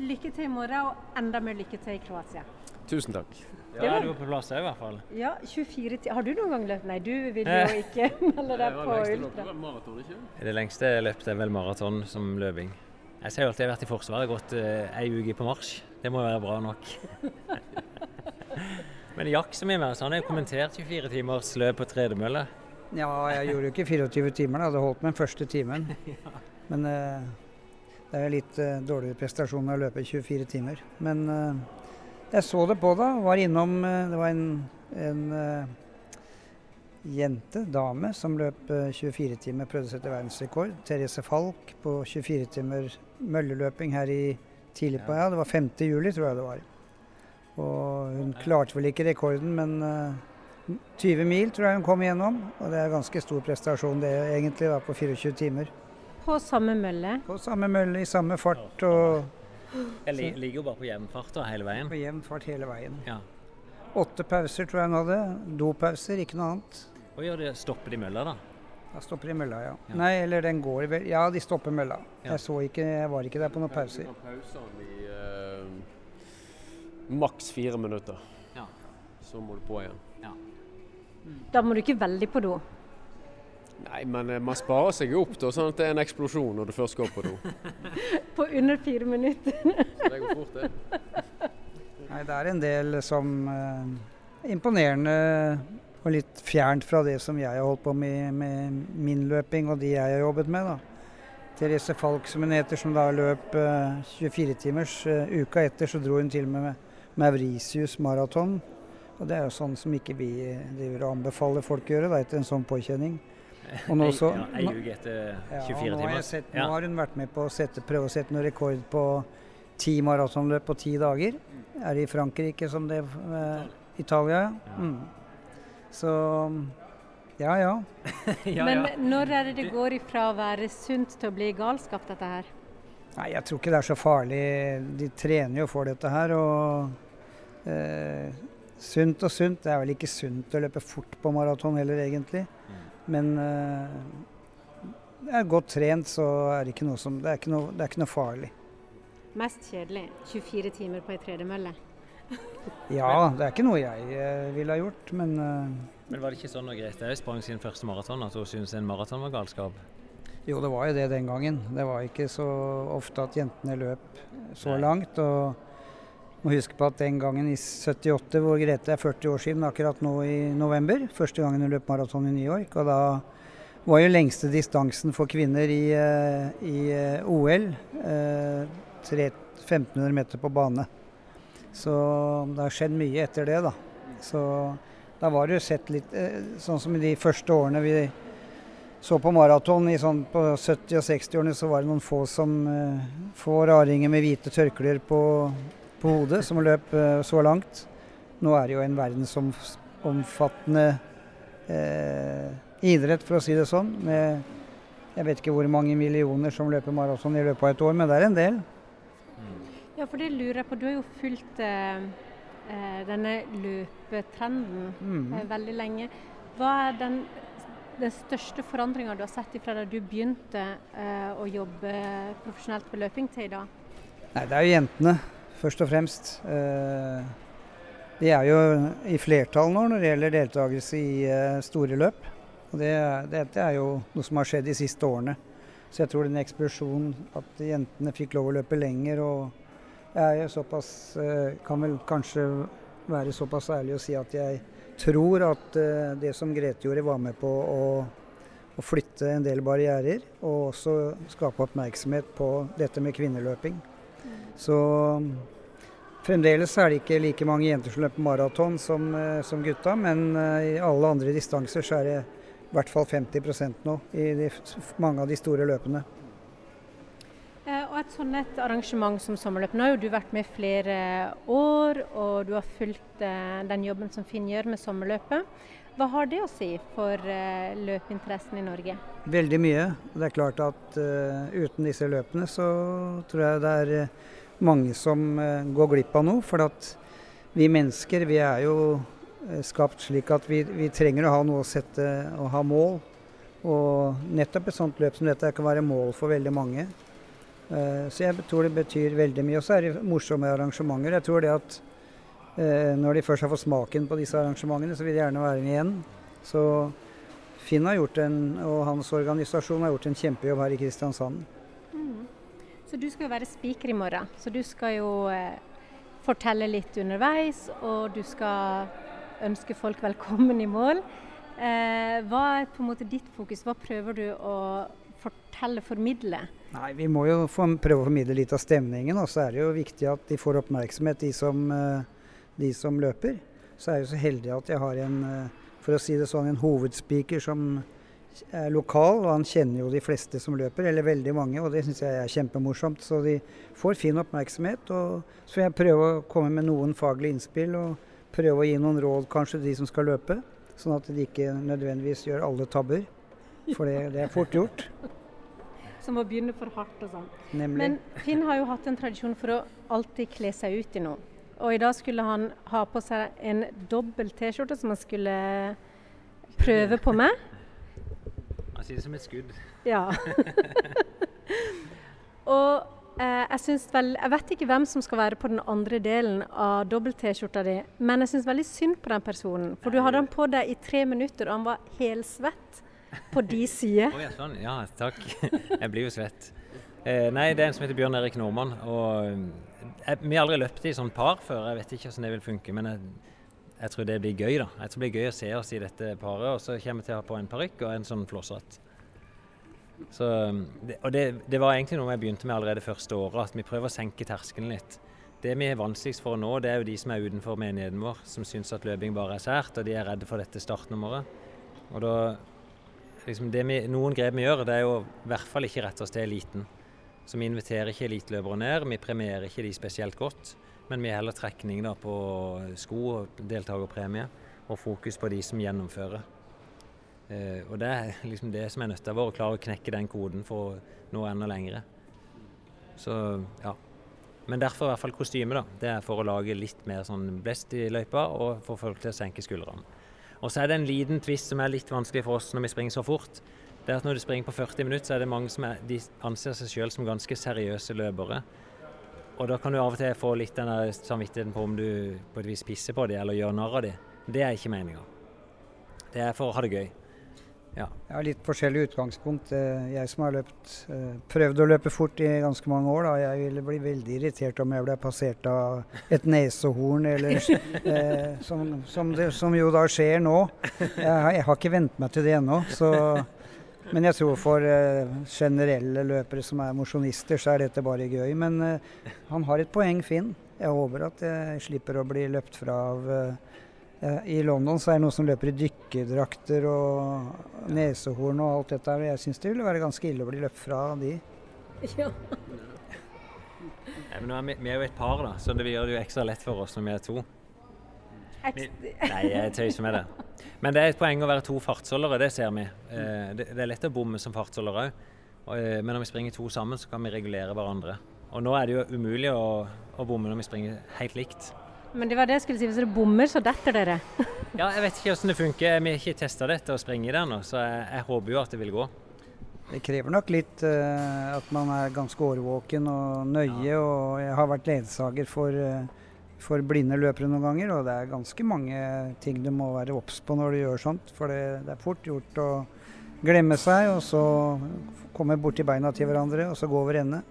Lykke til i morgen, og enda mer lykke til i Kroatia. Tusen takk. Ja, er du på plass i hvert fall. Ja, 24 timer. Har du noen gang løpt? Nei, du vil Eh. jo ikke melde deg på ultra. maraton, ikke? Det lengste jeg løpte er vel maraton som løping. Jeg ser jo alltid jeg har vært i Forsvaret, gått uh, ei uke på marsj. Det må være bra nok. Men Jack som er med oss, han har jo kommentert 24 timers løp på tredemølle. Ja, jeg gjorde jo ikke 24 timer, da. Det holdt med den første timen. Men eh, det er litt eh, dårligere prestasjon å løpe 24 timer. Men eh, jeg så det på da. Var innom eh, Det var en, en eh, jente, dame, som løp eh, 24 timer, prøvde seg sette verdensrekord. Therese Falk på 24 timer mølleløping her i tidlig på Ja, det var 5. juli, tror jeg det var. Og hun klarte vel ikke rekorden, men eh, 20 mil tror jeg hun kom igjennom. Og det er ganske stor prestasjon det egentlig, da, på 24 timer. På samme mølle. På samme mølle, i samme fart og Jeg ligger jo bare på jevn fart hele veien. på jevn fart hele veien. Ja. Åtte pauser tror jeg han hadde. Dopauser, ikke noe annet. Og gjør det stopper de mølla, da? Da stopper de mølla, ja. Ja. Nei, eller den går vel Ja, de stopper mølla. Ja. Jeg så ikke, jeg var ikke der på noen pauser. Pausene i eh, maks fire minutter. Ja. Så må du på igjen. Ja. Da må du ikke veldig på do. Nei, men eh, man sparer seg jo opp da, sånn at det er en eksplosjon når du først går på do. På under fire minutter. Så det går fort, det. Nei, det er en del som eh, Imponerende og litt fjernt fra det som jeg har holdt på med med min løping og de jeg har jobbet med. da. Therese Falk, som hun heter, som da løp eh, 24 timers. Eh, uka etter så dro hun til og med med Mauritius maraton. Og det er jo sånn som ikke vi driver og anbefaler folk å gjøre da, etter en sånn påkjenning. Og nå så- ja, Ei uke etter Ja, nå har, sett, nå har hun vært med på å sette, prøve å sette noen rekord på ti maratonløp på ti dager. Er det i Frankrike som det eh, Italia, ja. Mm. Så ja ja. ja, Men når er det det går ifra å være sunt til å bli galskap, dette her? Nei, jeg tror ikke det er så farlig. De trener jo for dette her. Og eh, sunt og sunt. Det er vel ikke sunt å løpe fort på maraton heller, egentlig. Men uh, det er godt trent, så er det ikke noe som Det er ikke noe, det er ikke noe farlig. Mest kjedelig 24 timer på ei tredemølle. Ja, det er ikke noe jeg eh, ville ha gjort, men uh, Men var det ikke sånn når Grete Øy sprang sin første maraton, at hun syntes en maraton var galskap? Jo, det var jo det den gangen. Det var ikke så ofte at jentene løp så langt. Og må huske på at den gangen i 78, hvor Grete er 40 år siden akkurat nå i november, første gangen hun løp maraton i New York, og da var jo lengste distansen for kvinner i, eh, i eh, OL eh, 1500 meter på bane. Så det har skjedd mye etter det, da. Så da var det jo sett litt eh, sånn som i de første årene vi så på maraton sånn på 70- og 60-årene, så var det noen få som får få raringer med hvite tørklær på, på hodet som løp eh, så langt. Nå er det jo en verdensomfattende eh, idrett, for å si det sånn. Med jeg vet ikke hvor mange millioner som løper maraton i løpet av et år, men det er en del. Ja, for det lurer jeg på. Du har jo fulgt eh, eh, denne løpetrenden Mm. eh, veldig lenge. Hva er den, den største forandringa du har sett fra da du begynte eh, å jobbe profesjonelt med løping til i dag? Nei, det er jo jentene, først og fremst. Eh, de er jo i flertall nå når det gjelder deltakelse i eh, store løp. Og det, dette er jo noe som har skjedd de siste årene. Så jeg tror den eksplosjonen at jentene fikk lov å løpe lenger og jeg såpass eh, Kan vel kanskje være såpass ærlig å si at jeg tror at eh, det som Grete gjorde, var med på å, å flytte en del barrierer. Og også skape oppmerksomhet på dette med kvinneløping. Så fremdeles er det ikke like mange jenter som løper maraton som, eh, som gutta, men eh, i alle andre distanser så er det i hvert fall 50% nå i de, mange av de store løpene. Eh, og et sånn et arrangement som sommerløp, nå har jo du vært med flere år, og du har fulgt eh, den jobben som Finn gjør med sommerløpet. Hva har det å si for løpinteressen i Norge? Veldig mye. Det er klart at uh, uten disse løpene så tror jeg det er eh, mange som eh, går glipp av noe. For at vi mennesker vi er jo eh, skapt slik at vi, vi trenger å ha noe å sette og ha mål. Og nettopp et sånt løp som dette kan være mål for veldig mange. Eh, så jeg tror det betyr veldig mye. Og så er det morsomme arrangementer. Jeg tror det at når de først har fått smaken på disse arrangementene, så vil de gjerne være med igjen. Så Finn har gjort en, og hans organisasjon har gjort en kjempejobb her i Kristiansand. Mm. Så du skal jo være spiker i morgen. Så du skal jo eh, fortelle litt underveis, og du skal ønske folk velkommen i mål. Eh, hva er på en måte ditt fokus? Hva prøver du å fortelle, formidle? Nei, Vi må jo prøve å formidle litt av stemningen. Og så er det jo viktig at de får oppmerksomhet, de som, eh, de som løper. Så er jeg jo så heldig at jeg har en eh, for å si det sånn, en hovedspiker som er lokal, og han kjenner jo de fleste som løper, eller veldig mange, og det syns jeg er kjempemorsomt. Så de får fin oppmerksomhet. og Så får jeg prøve å komme med noen faglige innspill, og prøve å gi noen råd kanskje til de som skal løpe, sånn at de ikke nødvendigvis gjør alle tabber. For det, det er fort gjort. Som å begynne for hardt og sånn. Nemlig. Men Finn har jo hatt en tradisjon for å alltid kle seg ut i noe. Og i dag skulle han ha på seg en dobbel T-skjorte som han skulle prøve på meg. Han sier det som et skudd. Ja. og eh, jeg syns vel Jeg vet ikke hvem som skal være på den andre delen av dobbelt-T-skjorta di, men jeg syns veldig synd på den personen. For du hadde han på deg i tre minutter, og han var helsvett på de sider. Oh, ja, sånn. ja, takk. Jeg blir jo svett. Eh, nei, det er en som heter Bjørn Erik Normann. og jeg, Vi har aldri løpt i sånn par før, jeg vet ikke hvordan det vil funke. Men jeg, jeg, tror det blir gøy, da. Jeg tror det blir gøy å se oss i dette paret. Og så kommer vi til å ha på en parykk og en sånn flosshatt. Så, og det, det, var egentlig noe jeg begynte med allerede første året, at vi prøver å senke terskelen litt. Det vi er vanskeligst for nå, det er jo de som er utenfor menigheten vår, som syns at løping bare er sært, og de er redde for dette startnummeret. Og da, liksom vi, Noen grep vi gjør, det er jo i hvert fall ikke rette oss til eliten. Så vi inviterer ikke eliteløpere ned, vi premierer ikke de spesielt godt. Men vi har heller trekning da, på sko og deltakerpremie, og fokus på de som gjennomfører. Eh, og Det er liksom det som er nødt vår, å klare å knekke den koden for å nå enda lengre. Så ja. Men derfor i hvert fall kostyme. da. Det er for å lage litt mer sånn blest i løypa og få folk til å senke skuldrene. Og så er det en liten tvist som er litt vanskelig for oss når vi springer så fort det er at når du springer på 40 minutter, så er det mange som er, de anser seg selv som ganske seriøse løpere. Og da kan du av og til få litt den samvittigheten på om du på et vis pisser på dem eller gjør narr av dem. Det er ikke meninga. Det er for å ha det gøy. Ja. Jeg har litt forskjellig utgangspunkt. Eh, jeg som har løpt, eh, prøvd å løpe fort i ganske mange år, da. jeg ville bli veldig irritert om jeg ble passert av et nesehorn, eller, eh, som, som, det, som, jo da skjer nå. Jeg, jeg har ikke vent meg til det ennå. så men jeg tror for uh, generelle løpere som er mosjonister, så er dette bare gøy. Men uh, han har et poeng, Finn. Jeg håper at jeg slipper å bli løpt fra av uh, I London så er det noen som løper i dykkerdrakter og nesehorn og alt dette. Jeg syns det ville være ganske ille å bli løpt fra av de. Ja. Nei, men vi, vi, er jo et par, da, så det gjør det jo ekstra lett for oss når vi er to. Nei, jeg tøyser med det. Men det er et poeng å være to fartsholdere, det ser vi. Eh, det, er lett å bomme som fartsholder òg. Eh, men når vi springer to sammen, så kan vi regulere hverandre. Og nå er det jo umulig å, å bomme når vi springer helt likt. Men det var det jeg skulle si, hvis dere bommer, så detter dere. ja, jeg vet ikke hvordan det funker. Vi har ikke testa dette og springe i det ennå, så jeg, jeg, håper jo at det vil gå. Det krever nok litt uh, at man er ganske årvåken og nøye. Ja. Og jeg har vært ledsager for uh, for blinde løpere noen ganger. Og det er ganske mange ting du må være obs på når du gjør sånt. For det, det, er fort gjort å glemme seg, og så komme borti beina til hverandre, og så gå over ende.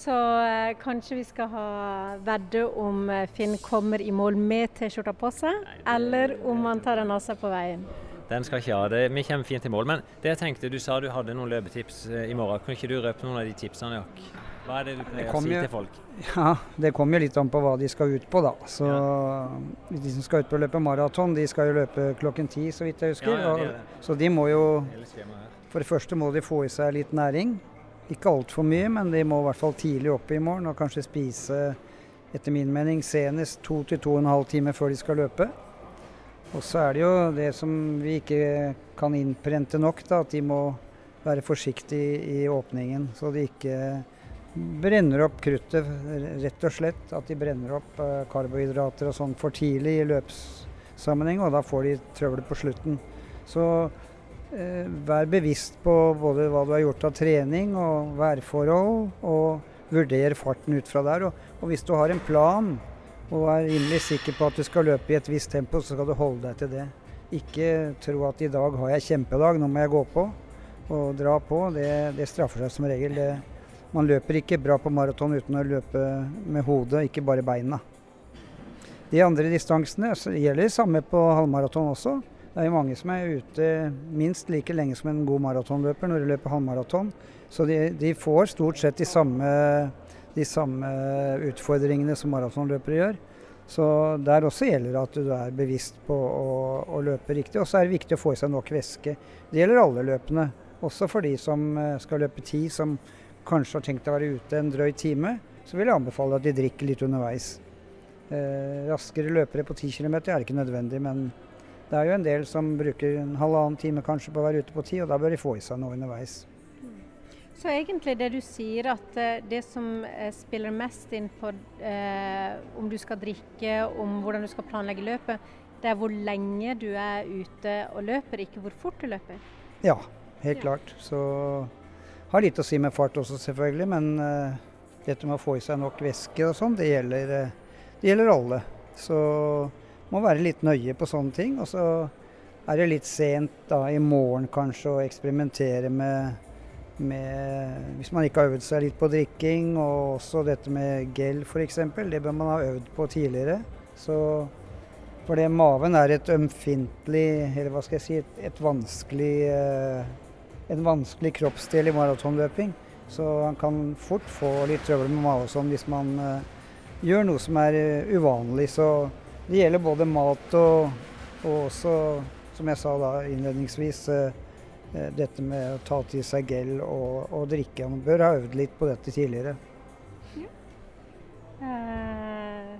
Så eh, kanskje vi skal ha vedde om eh, Finn kommer i mål med T-skjorta på seg, eller om han tar den av seg på veien? Den skal ikke ha det. Vi kommer fint i mål. Men det jeg tenkte, du sa du hadde noen løpetips eh, i morgen. Kunne ikke du røpe noen av de tipsene, Jack? Hva er det du pleier å si til folk? Ja, Det kommer jo litt an på hva de skal ut på, da. Så ja. De som skal ut på å løpe maraton, de skal jo løpe klokken ti, så vidt jeg husker. Ja, ja, de så de må jo For det første må de få i seg litt næring. Ikke altfor mye, men de må i hvert fall tidlig opp i morgen og kanskje spise, etter min mening, senest to til to og en halv time før de skal løpe. Og så er det jo det som vi ikke kan innprente nok, da, at de må være forsiktige i åpningen. Så de ikke brenner opp kruttet, rett og slett. At de brenner opp eh, karbohydrater og sånn for tidlig i løpssammenheng, og da får de trøbbel på slutten. Så eh, vær bevisst på både hva du har gjort av trening og værforhold, og vurdere farten ut fra der. Og, og hvis du har en plan og er rimelig sikker på at du skal løpe i et visst tempo, så skal du holde deg til det. Ikke tro at i dag har jeg kjempedag, nå må jeg gå på og dra på. Det, det straffer seg som regel. Det, man løper ikke bra på maraton uten å løpe med hodet, ikke bare beina. De andre distansene gjelder det samme på halvmaraton også. Det er jo mange som er ute minst like lenge som en god maratonløper når de løper halvmaraton. Så de, de, får stort sett de samme, de samme utfordringene som maratonløpere gjør. Så der også gjelder det at du er bevisst på å, å løpe riktig. Og så er det viktig å få i seg nok væske. Det gjelder alle løpene. Også for de som eh, skal løpe ti, som kanskje har tenkt å være ute en drøy time. Så vil jeg anbefale at de drikker litt underveis. Eh, raskere løpere på 10 km er ikke nødvendig, men det er jo en del som bruker en halvannen time kanskje på å være ute på 10, og da bør de få i seg noe underveis. Så egentlig det du sier at eh, det som eh, spiller mest inn på eh, om du skal drikke, om hvordan du skal planlegge løpet, det er hvor lenge du er ute og løper, ikke hvor fort du løper? Ja, helt klart. Så har litt å si med fart også, selvfølgelig. Men uh, dette med å få i seg nok væske og sånn, det, uh, det, gjelder alle. Så må være litt nøye på sånne ting. Og så er det litt sent da i morgen kanskje å eksperimentere med med, hvis man ikke har øvd seg litt på drikking, og også dette med gel f.eks. Det bør man ha øvd på tidligere. Så, for det maven er et ømfintlig, eller hva skal jeg si, et, et vanskelig, eh, en vanskelig kroppsdel i maratonløping. Så han kan fort få litt trøbbel med mage sånn hvis man uh, gjør noe som er uh, uvanlig. Så det gjelder både mat og, og også, som jeg sa da innledningsvis, Eh, dette med å ta til seg gel og, og, drikke. Man bør ha øvd litt på dette tidligere. Ja. Eh,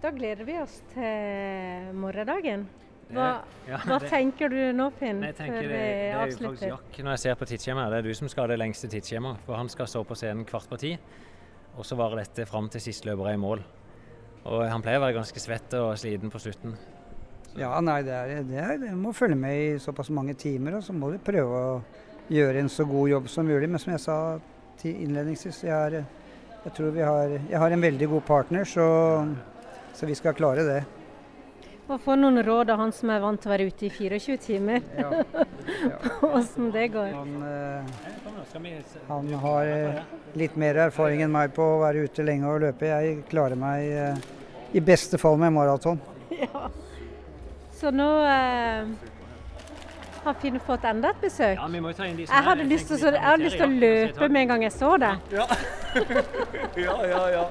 da gleder vi oss til morgendagen. Hva, ja, hva det, tenker du nå, Finn? Jeg tenker det, det er jo faktisk Jack når jeg ser på tidsskjemaet. Det er du som skal ha det lengste tidsskjemaet. For han skal stå på scenen kvart på ti, og så varer dette fram til sist løper er i mål. Og han pleier å være ganske svett og sliten på slutten. Ja, nei, det er, det er, det må følge med i såpass mange timer, og så må du prøve å gjøre en så god jobb som mulig. Men som jeg sa innledningsvis, jeg, er, jeg tror vi har, jeg har en veldig god partner, så, så vi skal klare det. Og få noen råd av han som er vant til å være ute i 24 timer. Ja. Åssen det går. Han, eh, han, har eh, litt mer erfaring enn meg på å være ute lenge og løpe. Jeg klarer meg eh, i beste fall med maraton. Ja. Så nå eh, har Finn fått enda et besøk. Ja, vi må ta inn de som jeg hadde, lyst til, jeg hadde lyst til å løpe med en gang jeg så det. Ja, ja, ja. ja.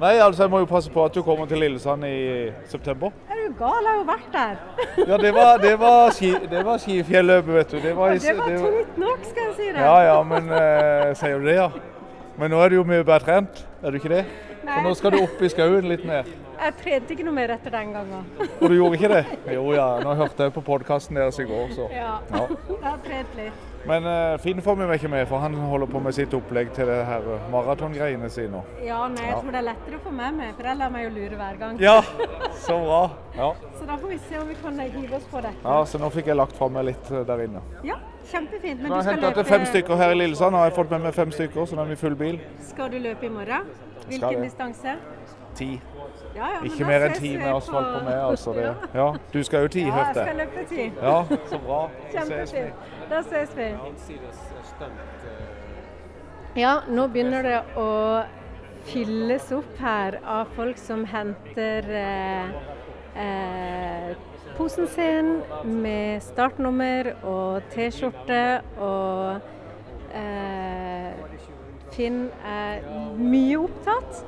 Nei, altså jeg må jo passe på at du kommer til Lillesand i september. Du gal? Jeg har jo vært der. ja, det var, det var, ski, det var skifjelløpet, vet du. Det var, det var tungt nok, skal jeg si det. Ja ja, men eh, sier du det, ja. Men nå er du jo mye bedre trent, er du ikke det? Nei. For nå skal du opp i skauen litt mer. Jeg trente ikke noe mer etter den gangen. Og du gjorde ikke det? Jo ja, nå hørte jeg på podkasten deres i går, så. Ja, ja. jeg har trent litt. Men uh, Finn får vi ikke med, for han holder på med sitt opplegg til det her maratongreiene sine. Ja, nei, jeg ja. tror det er lettere å få med meg, for jeg lar meg jo lure hver gang. Ja, så bra. Ja. Så da får vi se om vi kan hive oss på dette. Ja, så nå fikk jeg lagt fra meg litt eh, der inne. Ja, kjempefint. Men du skal løpe... til fem stykker her i Lillesand. Har jeg fått med meg fem stykker, så nå er vi full bil. Skal du løpe i morgen? Hvilken distanse? Ti. Ja, ja, ikke mer enn ti med asfalt på meg, altså. Det. Ja, du skal jo ti, ja, hørte jeg. skal løpe ti. Ja, så bra. Kjempefint. Da ses vi. Ja, nå begynner det å fylles opp her av folk som henter eh, eh, posen sin med startnummer og T-skjorte. Og eh, Finn er mye opptatt.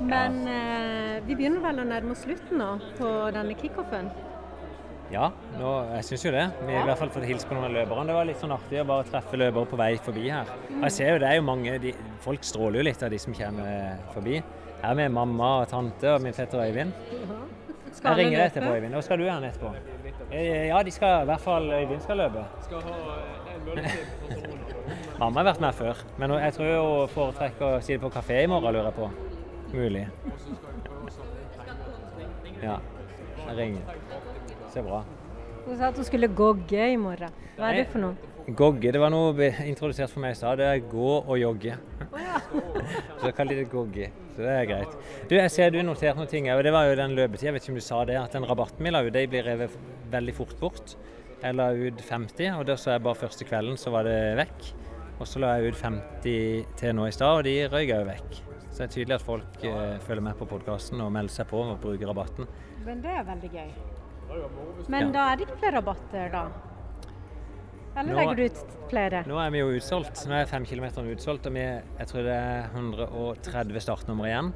Men eh, vi begynner vel å nærme oss slutten nå på denne kickoffen? Ja, nå, jeg syns jo det. Vi har i hvert fall fått hilse på noen av løperne. Det var litt sånn artig å bare treffe løpere på vei forbi her. Jeg ser jo det er jo mange, de, Folk stråler jo litt av de som kommer forbi. Her med mamma og tante og min fetter Øyvind. Jeg ringer deg etterpå, Øyvind. Og skal du gjerne etterpå? Eh, ja, de skal, i hvert fall Øyvind skal løpe. Skal ha en Mamma har vært med før, men jeg tror hun foretrekker å si det på kafé i morgen, lurer jeg på. Mulig. Ja. Jeg ringer. Så bra. Hun sa at hun skulle gogge i morgen. Hva er det for noe? Gogge, det var noe introdusert for meg i stad. Det er gå og jogge. Så jeg kaller det gogge. Så det er greit. Du, jeg ser du noterte noen ting. og Det var jo den løpetida, jeg vet ikke om du sa det, at den rabatten vi la ut, de blir revet veldig fort bort. Jeg la ut 50, og da så jeg bare første kvelden, så var det vekk. Og så la jeg ut 50 til nå i stad, og de røyk òg vekk. Så det er tydelig at folk eh, følger med på podkasten og melder seg på og bruker rabatten. Men det er veldig gøy. Men Ja. da er det ikke flere rabatter, da? Eller Nå- legger du ut flere? Nå er vi jo utsolgt. Nå er fem kilometer utsolgt, og vi, jeg tror det er 130 startnummer igjen.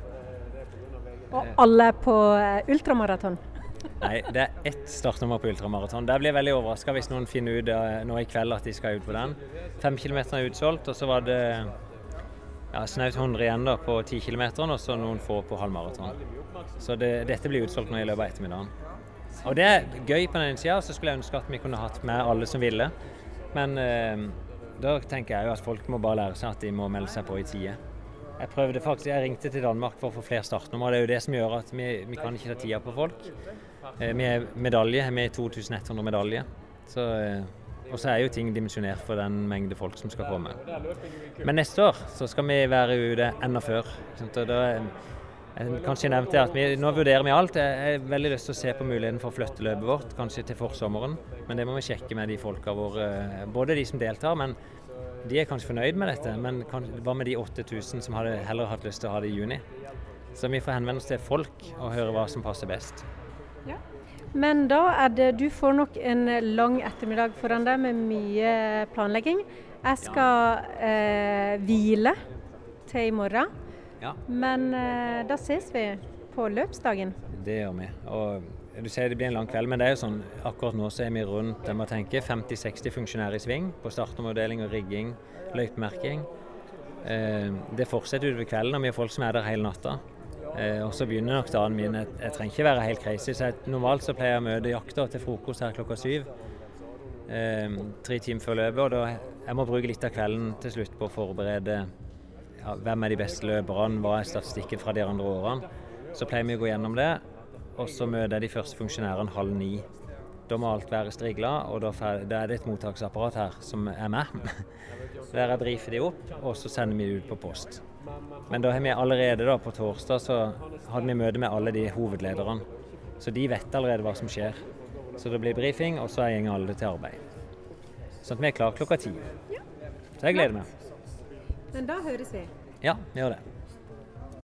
Og alle er på eh, ultramaraton? Nei, det er ett startnummer på ultramaraton. Der blir jeg veldig overraska hvis noen finner ut eh, nå i kveld at de skal ut på den. Fem kilometer er utsolgt, og så var det ja, snaut 100 igjen da på 10 km, og så noen få på halvmaraton. Så det, dette blir utsolgt nå i løpet av ettermiddagen. Og det er gøy på den ene sida, så skulle jeg ønske at vi kunne hatt med alle som ville. Men eh, da tenker jeg jo at folk må bare lære seg at de må melde seg på i tide. Jeg prøvde faktisk, jeg ringte til Danmark for å få flere startnummer. Det er jo det som gjør at vi, vi kan ikke ta tida på folk. Eh, vi er medalje, vi er 2100 medaljer. Så, eh, og så er jo ting dimensjonert for den mengde folk som skal komme. Men neste år så skal vi være ute enda før. og da jeg kanskje nevnte jeg at vi, Nå vurderer vi alt. Jeg har veldig lyst til å se på muligheten for å flytte løpet vårt, kanskje til forsommeren. Men det må vi sjekke med de folka våre, både de som deltar, men de er kanskje fornøyd med dette. Men hva med de 8000 som hadde heller hatt lyst til å ha det i juni? Så vi får henvende oss til folk og høre hva som passer best. Men da er det Du får nok en lang ettermiddag foran deg med mye planlegging. Jeg skal eh, hvile til i morgen, Ja. men eh, da ses vi på løpsdagen. Det gjør vi. Og du sier det blir en lang kveld, men det er jo sånn, akkurat nå så er vi rundt jeg må tenke, 50-60 funksjonærer i sving på startnummerdeling og rigging, løypemerking. Eh, det fortsetter utover kvelden, og vi har folk som er der hele natta. Eh, og så begynner nok dagen min. Jeg, jeg trenger ikke være helt crazy. så jeg, Normalt så pleier jeg å møte jakta til frokost her klokka syv. Eh, tre timer før løpet. Og da jeg må bruke litt av kvelden til slutt på å forberede ja, hvem er de beste løperne, hva er statistikken fra de andre årene. Så pleier vi å gå gjennom det, og så møter jeg de første funksjonærene halv ni. Da må alt være strigla, og da, er det et mottaksapparat her som er med. Der jeg brifer de opp, og så sender vi det ut på post. Men da har vi allerede da på torsdag så hadde vi møte med alle de hovedlederne. Så de vet allerede hva som skjer. Så det blir brifing, og så går alle til arbeid. Sånn at vi er klare klokka ti. Så jeg gleder meg. Men da høres vi. Ja, vi gjør det.